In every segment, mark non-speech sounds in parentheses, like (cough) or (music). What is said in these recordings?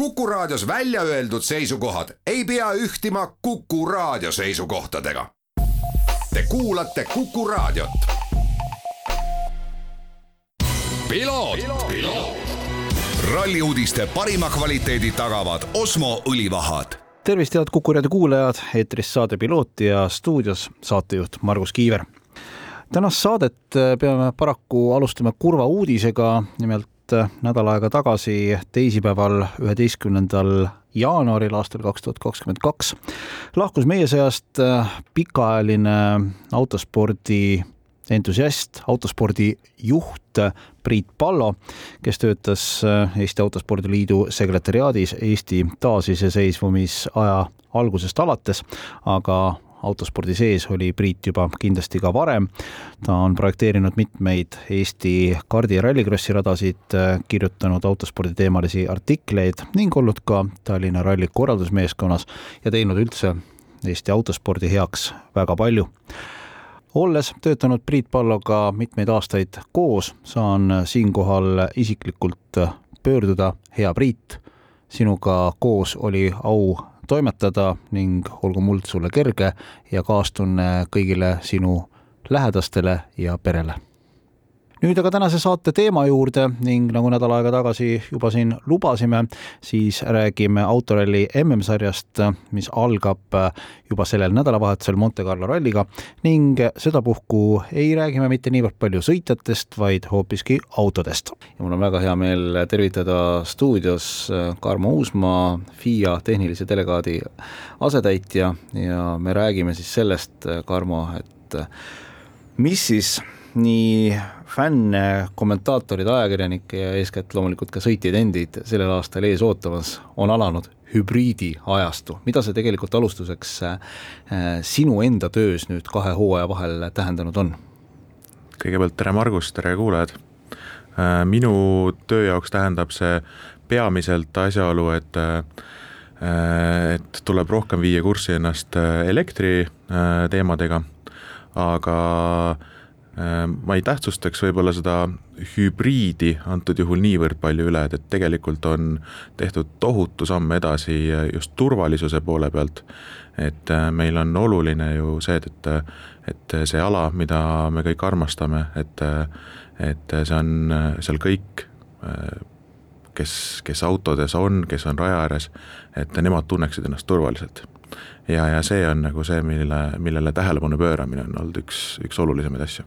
Kuku Raadios välja öeldud seisukohad ei pea ühtima Kuku Raadio seisukohtadega. Te kuulate Kuku Raadiot. ralli uudiste parima kvaliteedi tagavad Osmo õlivahad tervist, head Kuku raadio kuulajad, eetris saade Piloot ja stuudios saatejuht Margus Kiiver. tänast saadet peame paraku alustama kurva uudisega, nimelt nädal aega tagasi, teisipäeval, üheteistkümnendal jaanuaril aastal kaks tuhat kakskümmend kaks lahkus meie seast pikaajaline autospordi entusiast, autospordi juht Priit Pallo, kes töötas Eesti Autospordi Liidu sekretäriaadis Eesti taasiseseisvumisaja algusest alates, aga autospordi sees oli Priit juba kindlasti ka varem. ta on projekteerinud mitmeid Eesti kardi- ja rallikrossi radasid, kirjutanud autospordi teemalisi artikleid ning olnud ka Tallinna ralli korraldusmeeskonnas ja teinud üldse Eesti autospordi heaks väga palju olles töötanud Priit Palloga mitmeid aastaid koos, saan siinkohal isiklikult pöörduda, hea Priit, sinuga koos oli au toimetada ning olgu muld sulle kerge ja kaastunne kõigile sinu lähedastele ja perele nüüd aga tänase saate teema juurde ning nagu nädal aega tagasi juba siin lubasime, siis räägime autoralli MM-sarjast, mis algab juba sellel nädalavahetusel Monte Carlo ralliga ning sedapuhku ei räägi me mitte niivõrd palju sõitjatest, vaid hoopiski autodest. ja mul on väga hea meel tervitada stuudios Karmo Uusmaa, FIA tehnilise delegaadi asetäitja ja me räägime siis sellest, Karmo, et mis siis nii fänne, kommentaatorid, ajakirjanikke ja eeskätt loomulikult ka sõitjaid endid sellel aastal ees ootamas, on alanud hübriidiajastu, mida see tegelikult alustuseks äh, sinu enda töös nüüd kahe hooaja vahel tähendanud on? kõigepealt tere, Margus, tere kuulajad. Äh, minu töö jaoks tähendab see peamiselt asjaolu, et äh, et tuleb rohkem viia kurssi ennast elektri teemadega, aga Äh, ma ei tähtsustaks võib-olla seda hübriidi antud juhul niivõrd palju üle, et, et tegelikult on tehtud tohutu samm edasi just turvalisuse poole pealt. et äh, meil on oluline ju see, et, et, et see ala, mida me kõik armastame, et, et see on seal kõik, äh, kes, kes autodes on, kes on raja ääres, et nemad tunneksid ennast turvaliselt ja, ja see on nagu see, mille, millele tähelepanu pööramine on olnud üks, üks olulisemaid asju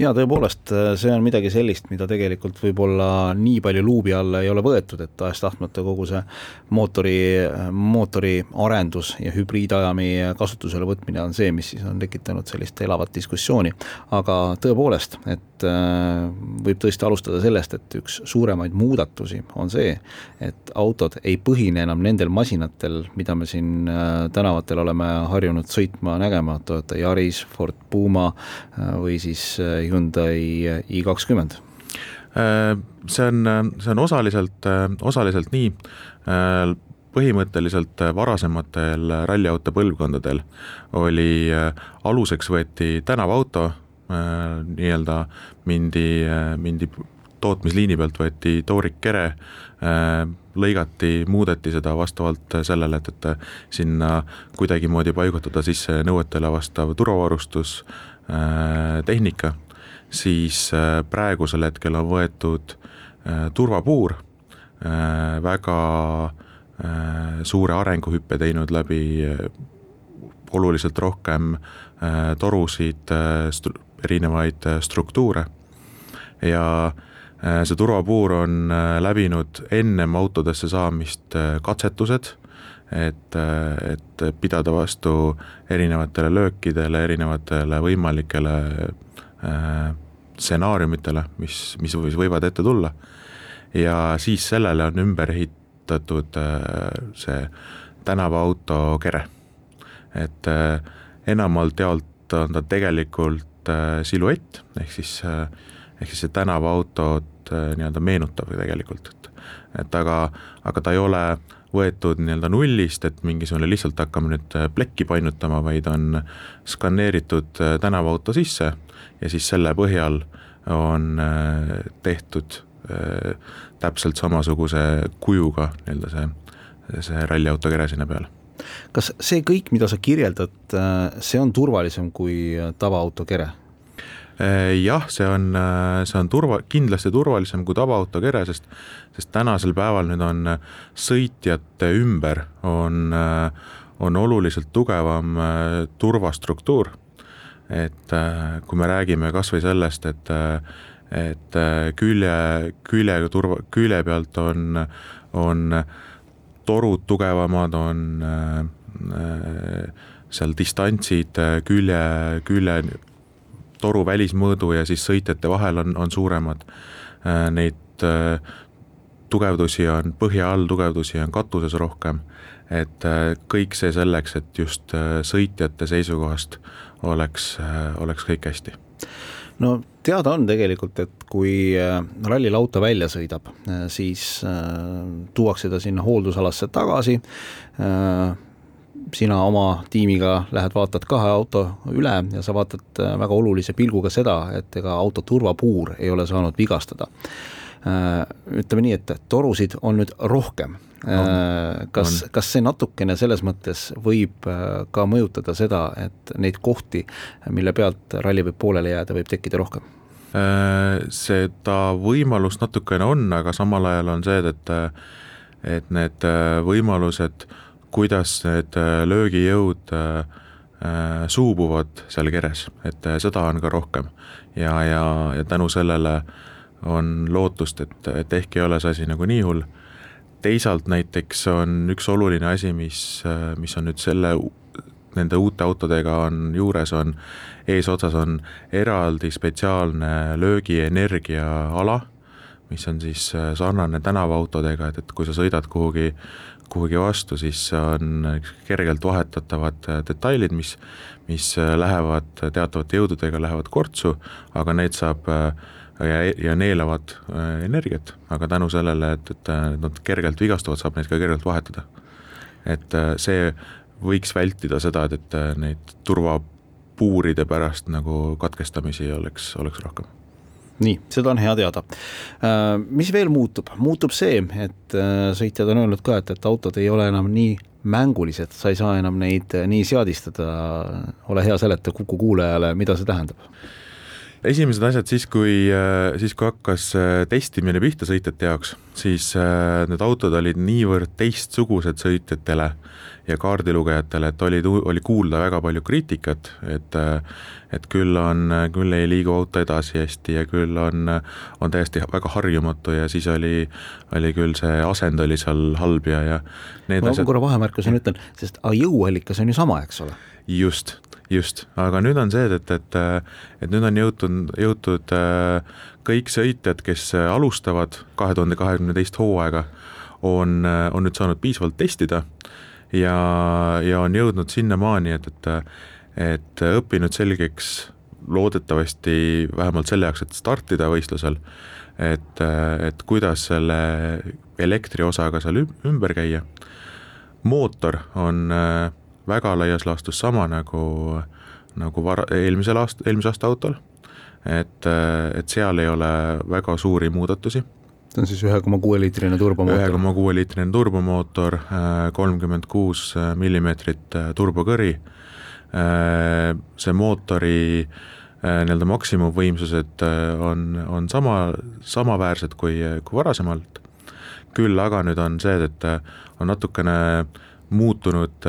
jaa, tõepoolest, see on midagi sellist, mida tegelikult võib-olla nii palju luubi alla ei ole võetud, et tahes-tahtmata kogu see mootori, mootori arendus ja hübriidajami kasutusele võtmine on see, mis siis on tekitanud sellist elavat diskussiooni. aga tõepoolest, et äh, võib tõesti alustada sellest, et üks suuremaid muudatusi on see, et autod ei põhine enam nendel masinatel, mida me siin äh, tänavatel oleme harjunud sõitma, nägema, Toyota Yaris, Ford Puma äh, või siis Hyundai i kakskümmend? Äh, see on, see on osaliselt, osaliselt nii, äh, põhimõtteliselt varasematel ralliauto põlvkondadel oli, äh, aluseks võeti tänavaauto, nii-öelda mindi, mindi tootmisliini pealt võeti toorikkere, lõigati, muudeti seda vastavalt sellele, et, et sinna kuidagimoodi paigutada sisse nõuetele vastav turvavarustus, tehnika siis äh, praegusel hetkel on võetud äh, turvapuur, äh, väga suure arenguhüppe teinud läbi oluliselt rohkem torusid, erinevaid struktuure. Ja see turvapuur on läbinud ennem autodesse saamist katsetused, et, et pidada vastu erinevatele löökidele, erinevatele võimalikele stsenaariumitele, mis, mis võivad ette tulla. ja siis sellele on ümber ehitatud äh, see tänavaauto kere. et äh, enamalt jaolt on ta tegelikult siluett, ehk siis, ehk siis see tänavaautot nii-öelda meenutav tegelikult, et aga, aga ta ei ole võetud nii-öelda nullist, et mingisugune lihtsalt hakkame nüüd plekki painutama, vaid on skaneeritud tänavaauto sisse ja siis selle põhjal on äh, tehtud täpselt samasuguse kujuga nii-öelda see, see ralliauto kere sinna peale kas see kõik, mida sa kirjeldad, see on turvalisem kui tavaauto kere? Jah, see on, see on turva, kindlasti turvalisem kui tavaauto kere, sest, sest tänasel päeval nüüd on sõitjate ümber on, on oluliselt tugevam turvastruktuur. et kui me räägime kasvõi sellest, et, et külje, külje turva, külje pealt on, on torud tugevamad, on seal distantsid külje, külje toru välismõõdu ja siis sõitjate vahel on, on suuremad. Äh, neid äh, tugevdusi on põhja all, tugevdusi on katuses rohkem. et äh, kõik see selleks, et just sõitjate seisukohast oleks, oleks kõik hästi no teada on tegelikult, et kui rallil auto välja sõidab, siis tuuakse ta sinna hooldusalasse tagasi sina oma tiimiga lähed, vaatad kahe auto üle ja sa vaatad äh, väga olulise pilguga seda, et ega auto turvapuur ei ole saanud vigastada. Äh, ütleme nii, et torusid on nüüd rohkem. Äh, kas, kas see natukene selles mõttes võib ka mõjutada seda, et neid kohti, mille pealt ralli võib pooleli jääda, võib tekkida rohkem? seda võimalust natukene on, aga samal ajal on see, et, et need võimalused kuidas need äh, löögijõud äh, äh, suubuvad seal keres, et seda on ka rohkem. ja, ja, ja tänu sellele on lootust, et, et ehk ei ole see asi nagu nii hull. teisalt näiteks on üks oluline asi, mis, mis on nüüd selle, nende uute autodega on juures, on eesotsas on eraldi spetsiaalne löögienergia ala, mis on siis sarnane tänavaautodega, et, et kui sa sõidad kuhugi kuhugi vastu, siis on kergelt vahetatavad detailid, mis, mis lähevad teatavate jõududega, lähevad kortsu, aga need saab ja, ja neelavad äh, energiat, aga tänu sellele, et, et nad kergelt vigastuvad, saab neid ka kergelt vahetada. et äh, see võiks vältida seda, et, et neid turvapuuride pärast nagu katkestamisi oleks, oleks rohkem nii, seda on hea teada. Äh, mis veel muutub, muutub see, et äh, sõitjad on öelnud ka, et, et autod ei ole enam nii mängulised, sa ei saa enam neid äh, nii seadistada, ole hea, seleta Kuku kuulajale, mida see tähendab esimesed asjad siis, kui, siis kui hakkas testimine pihta sõitjate jaoks, siis need autod olid niivõrd teistsugused sõitjatele ja kaardilugejatele, et oli, oli kuulda väga palju kriitikat, et et küll on, küll ei liigu auto edasi hästi ja küll on, on täiesti väga harjumatu ja siis oli, oli küll see asend oli seal halb ja, ja need ma asjad... korra vahemärkusena ütlen, sest jõuallikas on ju sama, eks ole? just, just, aga nüüd on see, et, et, et nüüd on jõutud, jõutud kõik sõitjad, kes alustavad kahe tuhande kahekümne teist hooaega, on, on nüüd saanud piisavalt testida ja, ja on jõudnud sinnamaani, et, et et õppinud selgeks loodetavasti vähemalt selle jaoks, et startida võistlusel, et, et kuidas selle elektriosaga seal ümber käia. mootor on äh, väga laias laastus sama nagu, nagu vara, eelmisel aast-, eelmise aasta autol, et, äh, et seal ei ole väga suuri muudatusi. See on siis ühe koma kuue liitrine turbomootor? ühe koma kuue liitrine turbomootor, äh, kolmkümmend kuus millimeetrit turbokõri. Äh, see mootori äh, nii-öelda maksimumvõimsused äh, on, on sama, samaväärsed kui, kui varasemalt, küll aga nüüd on see, et on natukene muutunud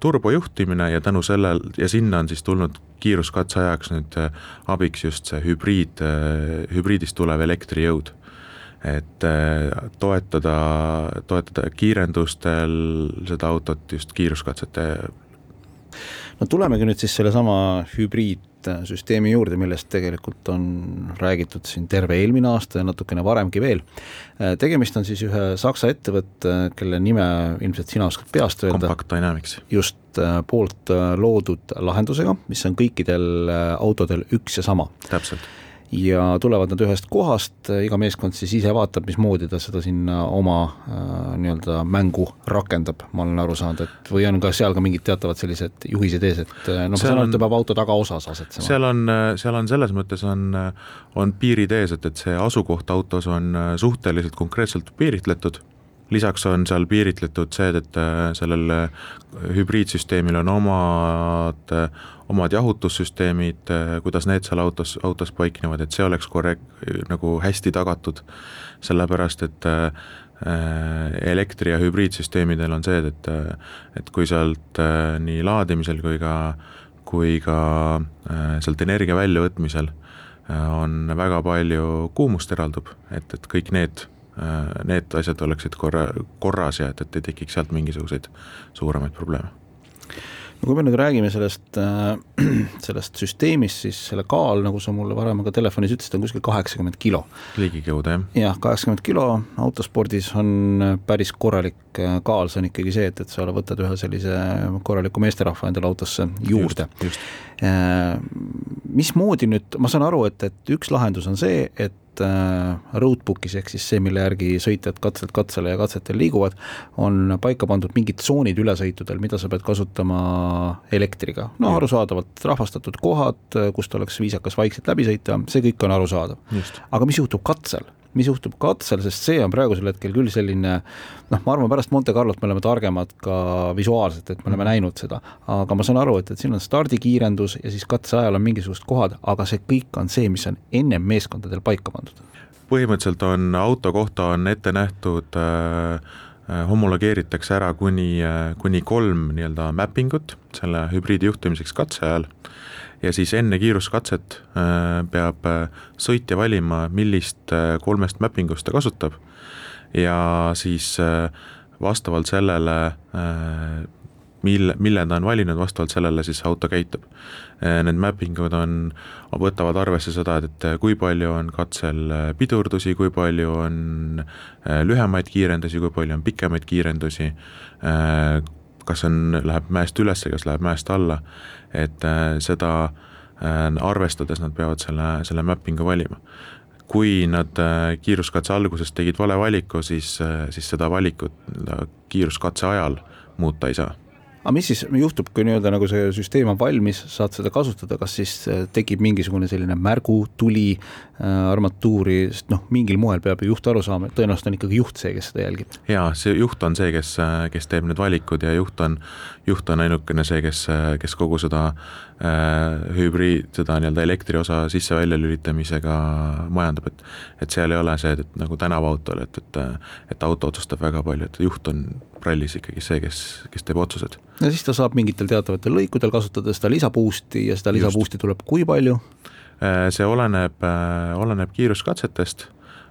turbojuhtimine ja tänu sellel ja sinna on siis tulnud kiiruskatse ajaks nüüd abiks just see hübriid, hübriidist tulev elektrijõud. Et toetada, toetada kiirendustel seda autot just kiiruskatsete no tulemegi nüüd siis sellesama hübriidsüsteemi juurde, millest tegelikult on räägitud siin terve eelmine aasta ja natukene varemgi veel. tegemist on siis ühe Saksa ettevõtte, kelle nime ilmselt sina oskad peast öelda. Compact Dynamics. just, poolt loodud lahendusega, mis on kõikidel autodel üks ja sama. täpselt ja tulevad nad ühest kohast, iga meeskond siis ise vaatab, mismoodi ta seda sinna oma äh, nii-öelda mängu rakendab, ma olen aru saanud, et või on ka seal ka mingid teatavad sellised juhised ees, et äh, noh, ma saan aru, et ta peab auto tagaosas asetsema. seal on, seal on selles mõttes on, on piirid ees, et, et see asukoht autos on suhteliselt konkreetselt piiritletud lisaks on seal piiritletud see, et sellel hübriidsüsteemil on omad omad jahutussüsteemid, äh, kuidas need seal autos, autos paiknevad, et see oleks korrekt-, nagu hästi tagatud, sellepärast et äh, elektri- ja hübriidsüsteemidel on see, et, et kui sealt äh, nii laadimisel kui ka, kui ka sealt energia väljavõtmisel on väga palju kuumust eraldub, et, et kõik need, need asjad oleksid korra, korras ja et, et ei tekiks sealt mingisuguseid suuremaid probleeme no kui me nüüd räägime sellest äh,, (clears throat) sellest süsteemist, siis selle kaal, nagu sa mulle varem ka telefonis ütlesid, on kuskil kaheksakümmend kilo. ligikaudu, jah. jah, kaheksakümmend kilo, autospordis on päris korralik äh, kaal, see on ikkagi see, et, et sa võtad ühe sellise korraliku meesterahva endale autosse juurde. Äh, mismoodi nüüd, ma saan aru, et, et üks lahendus on see, et Äh, roadbook'is ehk siis see, mille järgi sõitjad katselt katsele ja katsetel liiguvad, on paika pandud mingid tsoonid ülesõitudel, mida sa pead kasutama elektriga. no arusaadavalt rahvastatud kohad, kust oleks viisakas vaikselt läbi sõita, see kõik on arusaadav. aga mis juhtub katsel? Mis juhtub katsel, sest see on praegusel hetkel küll selline noh, ma arvan, pärast Monte Carlot me oleme targemad ka visuaalselt, et me oleme mhm. näinud seda, aga ma saan aru, et, et siin on stardikiirendus ja siis katse ajal on mingisugused kohad, aga see kõik on see, mis on ennem meeskondadel paika pandud. põhimõtteliselt on auto kohta on ette nähtud äh, äh homologeeritakse ära kuni, äh, kuni kolm nii-öelda mappingut selle hübriidi juhtimiseks katse ajal. Ja siis enne kiiruskatset äh, peab äh, sõitja valima, millist äh, kolmest mappingust ta kasutab. Ja siis vastavalt sellele, mille, mille ta on valinud, vastavalt sellele siis auto käitub. Need mappingud on, võtavad arvesse seda, et kui palju on katsel pidurdusi, kui palju on lühemaid kiirendusi, kui palju on pikemaid kiirendusi, kas on, läheb mäest üles, kas läheb mäest alla, et seda arvestades nad peavad selle, selle mapping'u valima. kui nad kiiruskatse alguses tegid vale valiku, siis, siis seda valikut kiiruskatse ajal muuta ei saa aga mis siis juhtub, kui nii-öelda nagu see süsteem on valmis, saad seda kasutada, kas siis äh, tekib mingisugune selline märgutuli äh, armatuuri, sest noh, mingil moel peab ju juht aru saama, et tõenäoliselt on ikkagi juht see, kes seda jälgib. jaa, see juht on see, kes, äh, kes teeb need valikud ja juht on, juht on ainukene see, kes, kes kogu seda äh, hübriid, seda nii-öelda elektriosa sisse-välja lülitamisega majandab, et et seal ei ole see, et nagu tänavaautol, et, et et auto otsustab väga palju, et juht on rallis ikkagi see, kes, kes teeb otsused. ja siis ta saab mingitel teatavatel lõikudel kasutada seda lisaboost'i ja seda lisaboost'i tuleb kui palju? Äh, see oleneb, äh, oleneb kiiruskatsetest,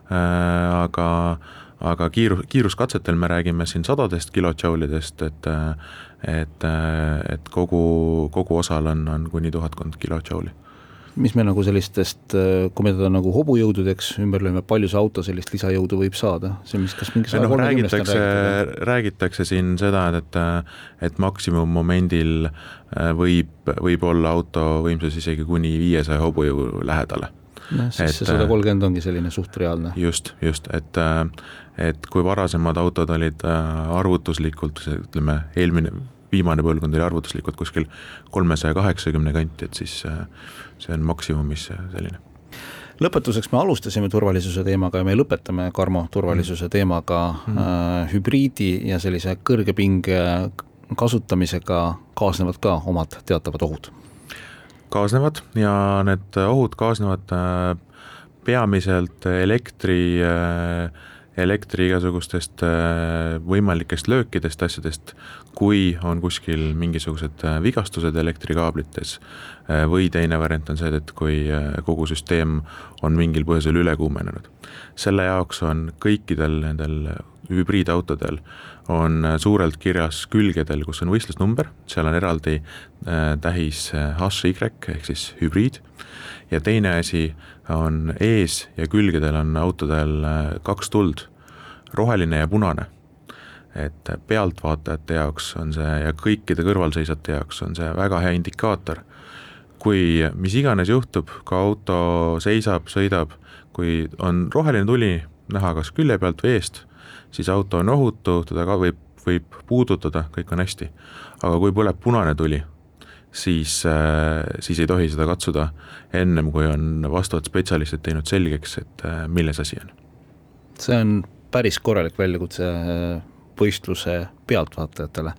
äh, aga kiiru-, kiiruskatsetel me räägime siin sadadest kilotšaulidest, et et, et kogu, kogu osal on, on kuni tuhatkond kilotšauli mis me nagu sellistest, kui me teda nagu hobujõududeks ümber lööme, palju see auto sellist lisajõudu võib saada, see, mis, kas mingi saja kolmekümnest on räägitud? räägitakse siin seda, et, et maksimummomendil äh, võib, võib olla auto võimsus isegi kuni viiesaja hobujõu lähedale noh, siis see sada äh, kolmkümmend ongi selline suht reaalne. just, just, et, äh, et kui varasemad autod olid arvutuslikult, ütleme, eelmine, viimane põlvkond oli arvutuslikult kuskil kolmesaja kaheksakümne kanti, et siis see on maksimumis selline lõpetuseks me alustasime turvalisuse teemaga ja me lõpetame, Karmo, turvalisuse teemaga mm. äh, hübriidi ja sellise kõrge pinge kasutamisega kaasnevad ka omad teatavad ohud. kaasnevad ja need ohud kaasnevad äh, peamiselt elektri äh, elektri igasugustest äh, võimalikest löökidest, asjadest, kui on kuskil mingisugused äh, vigastused elektrikaablites äh, või teine variant on see, et kui kogu süsteem on mingil põhjusel üle kuumenenud. selle jaoks on kõikidel nendel hübriidautodel on suurelt kirjas külgedel, kus on võistlusnumber, seal on eraldi tähis HY ehk siis hübriid. Ja teine asi on ees ja külgedel on autodel kaks tuld, roheline ja punane. et pealtvaatajate jaoks on see ja kõikide kõrvalseisjate jaoks on see väga hea indikaator, kui mis iganes juhtub, kui auto seisab, sõidab, kui on roheline tuli näha kas külje pealt või eest, siis auto on ohutu, teda ka võib, võib puudutada, kõik on hästi. aga kui põleb punane tuli, siis, siis ei tohi seda katsuda ennem, kui on vastavad spetsialistid teinud selgeks, et milles asi on. see on päris korralik väljakutse võistluse pealtvaatajatele.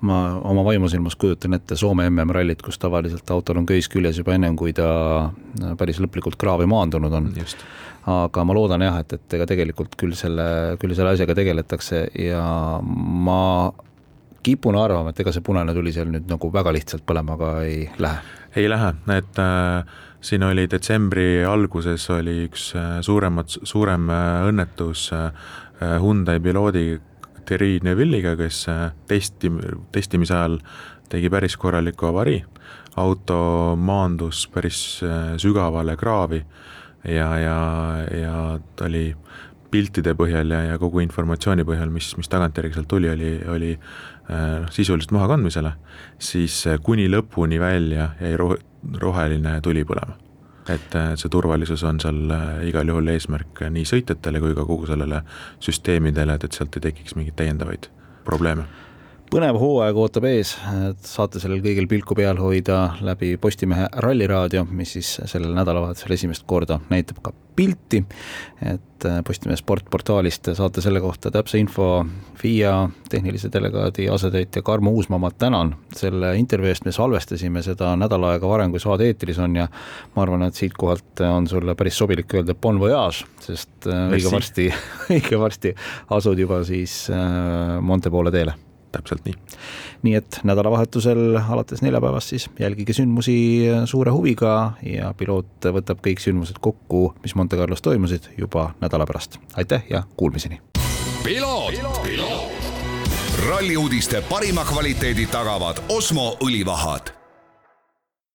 ma oma vaimusilmas kujutan ette Soome MM-rallit, kus tavaliselt autol on köis küljes juba ennem, kui ta päris lõplikult kraavi maandunud on. Aga ma loodan jah, et, et ega tegelikult küll selle, küll selle asjaga tegeletakse ja ma kipun arvama, et ega see punane tuli seal nüüd nagu väga lihtsalt põlema ka ei lähe. ei lähe, et äh, siin oli detsembri alguses oli üks äh, suuremat, suurem äh, õnnetus äh, Hyundai piloodi Thierry Neville'iga, kes äh, testi, testimise ajal tegi päris korraliku avarii, auto maandus päris äh, sügavale kraavi ja, ja, ja ta oli piltide põhjal ja, ja kogu informatsiooni põhjal, mis, mis tagantjärgi sealt tuli, oli, oli äh, sisuliselt mahakandmisele, siis kuni lõpuni välja jäi roh-, roheline tuli põlema. Et äh, see turvalisus on seal äh, igal juhul eesmärk nii sõitjatele kui ka kogu sellele süsteemidele, et, et sealt ei tekiks mingeid täiendavaid probleeme põnev hooaeg ootab ees, saate sellel kõigil pilku peal hoida läbi Postimehe Ralliraadio, mis siis sellel nädalavahetusel esimest korda näitab ka pilti. et Postimehe sportportaalist saate selle kohta täpse info. FIA tehnilise delegaadi asetäitja Karmo Uusmaa, ma tänan selle intervjuu eest, me salvestasime seda nädal aega varem, kui saade eetris on ja ma arvan, et siitkohalt on sulle päris sobilik öelda bon voyage, sest Merci. õige varsti, (laughs) õige varsti asud juba siis äh, Monte poole teele täpselt nii. nii et nädalavahetusel alates neljapäevast siis jälgige sündmusi suure huviga ja piloot võtab kõik sündmused kokku, mis Monte Carlos toimusid juba nädala pärast. aitäh ja kuulmiseni! ralli uudiste parima kvaliteedi tagavad Osmo õlivahad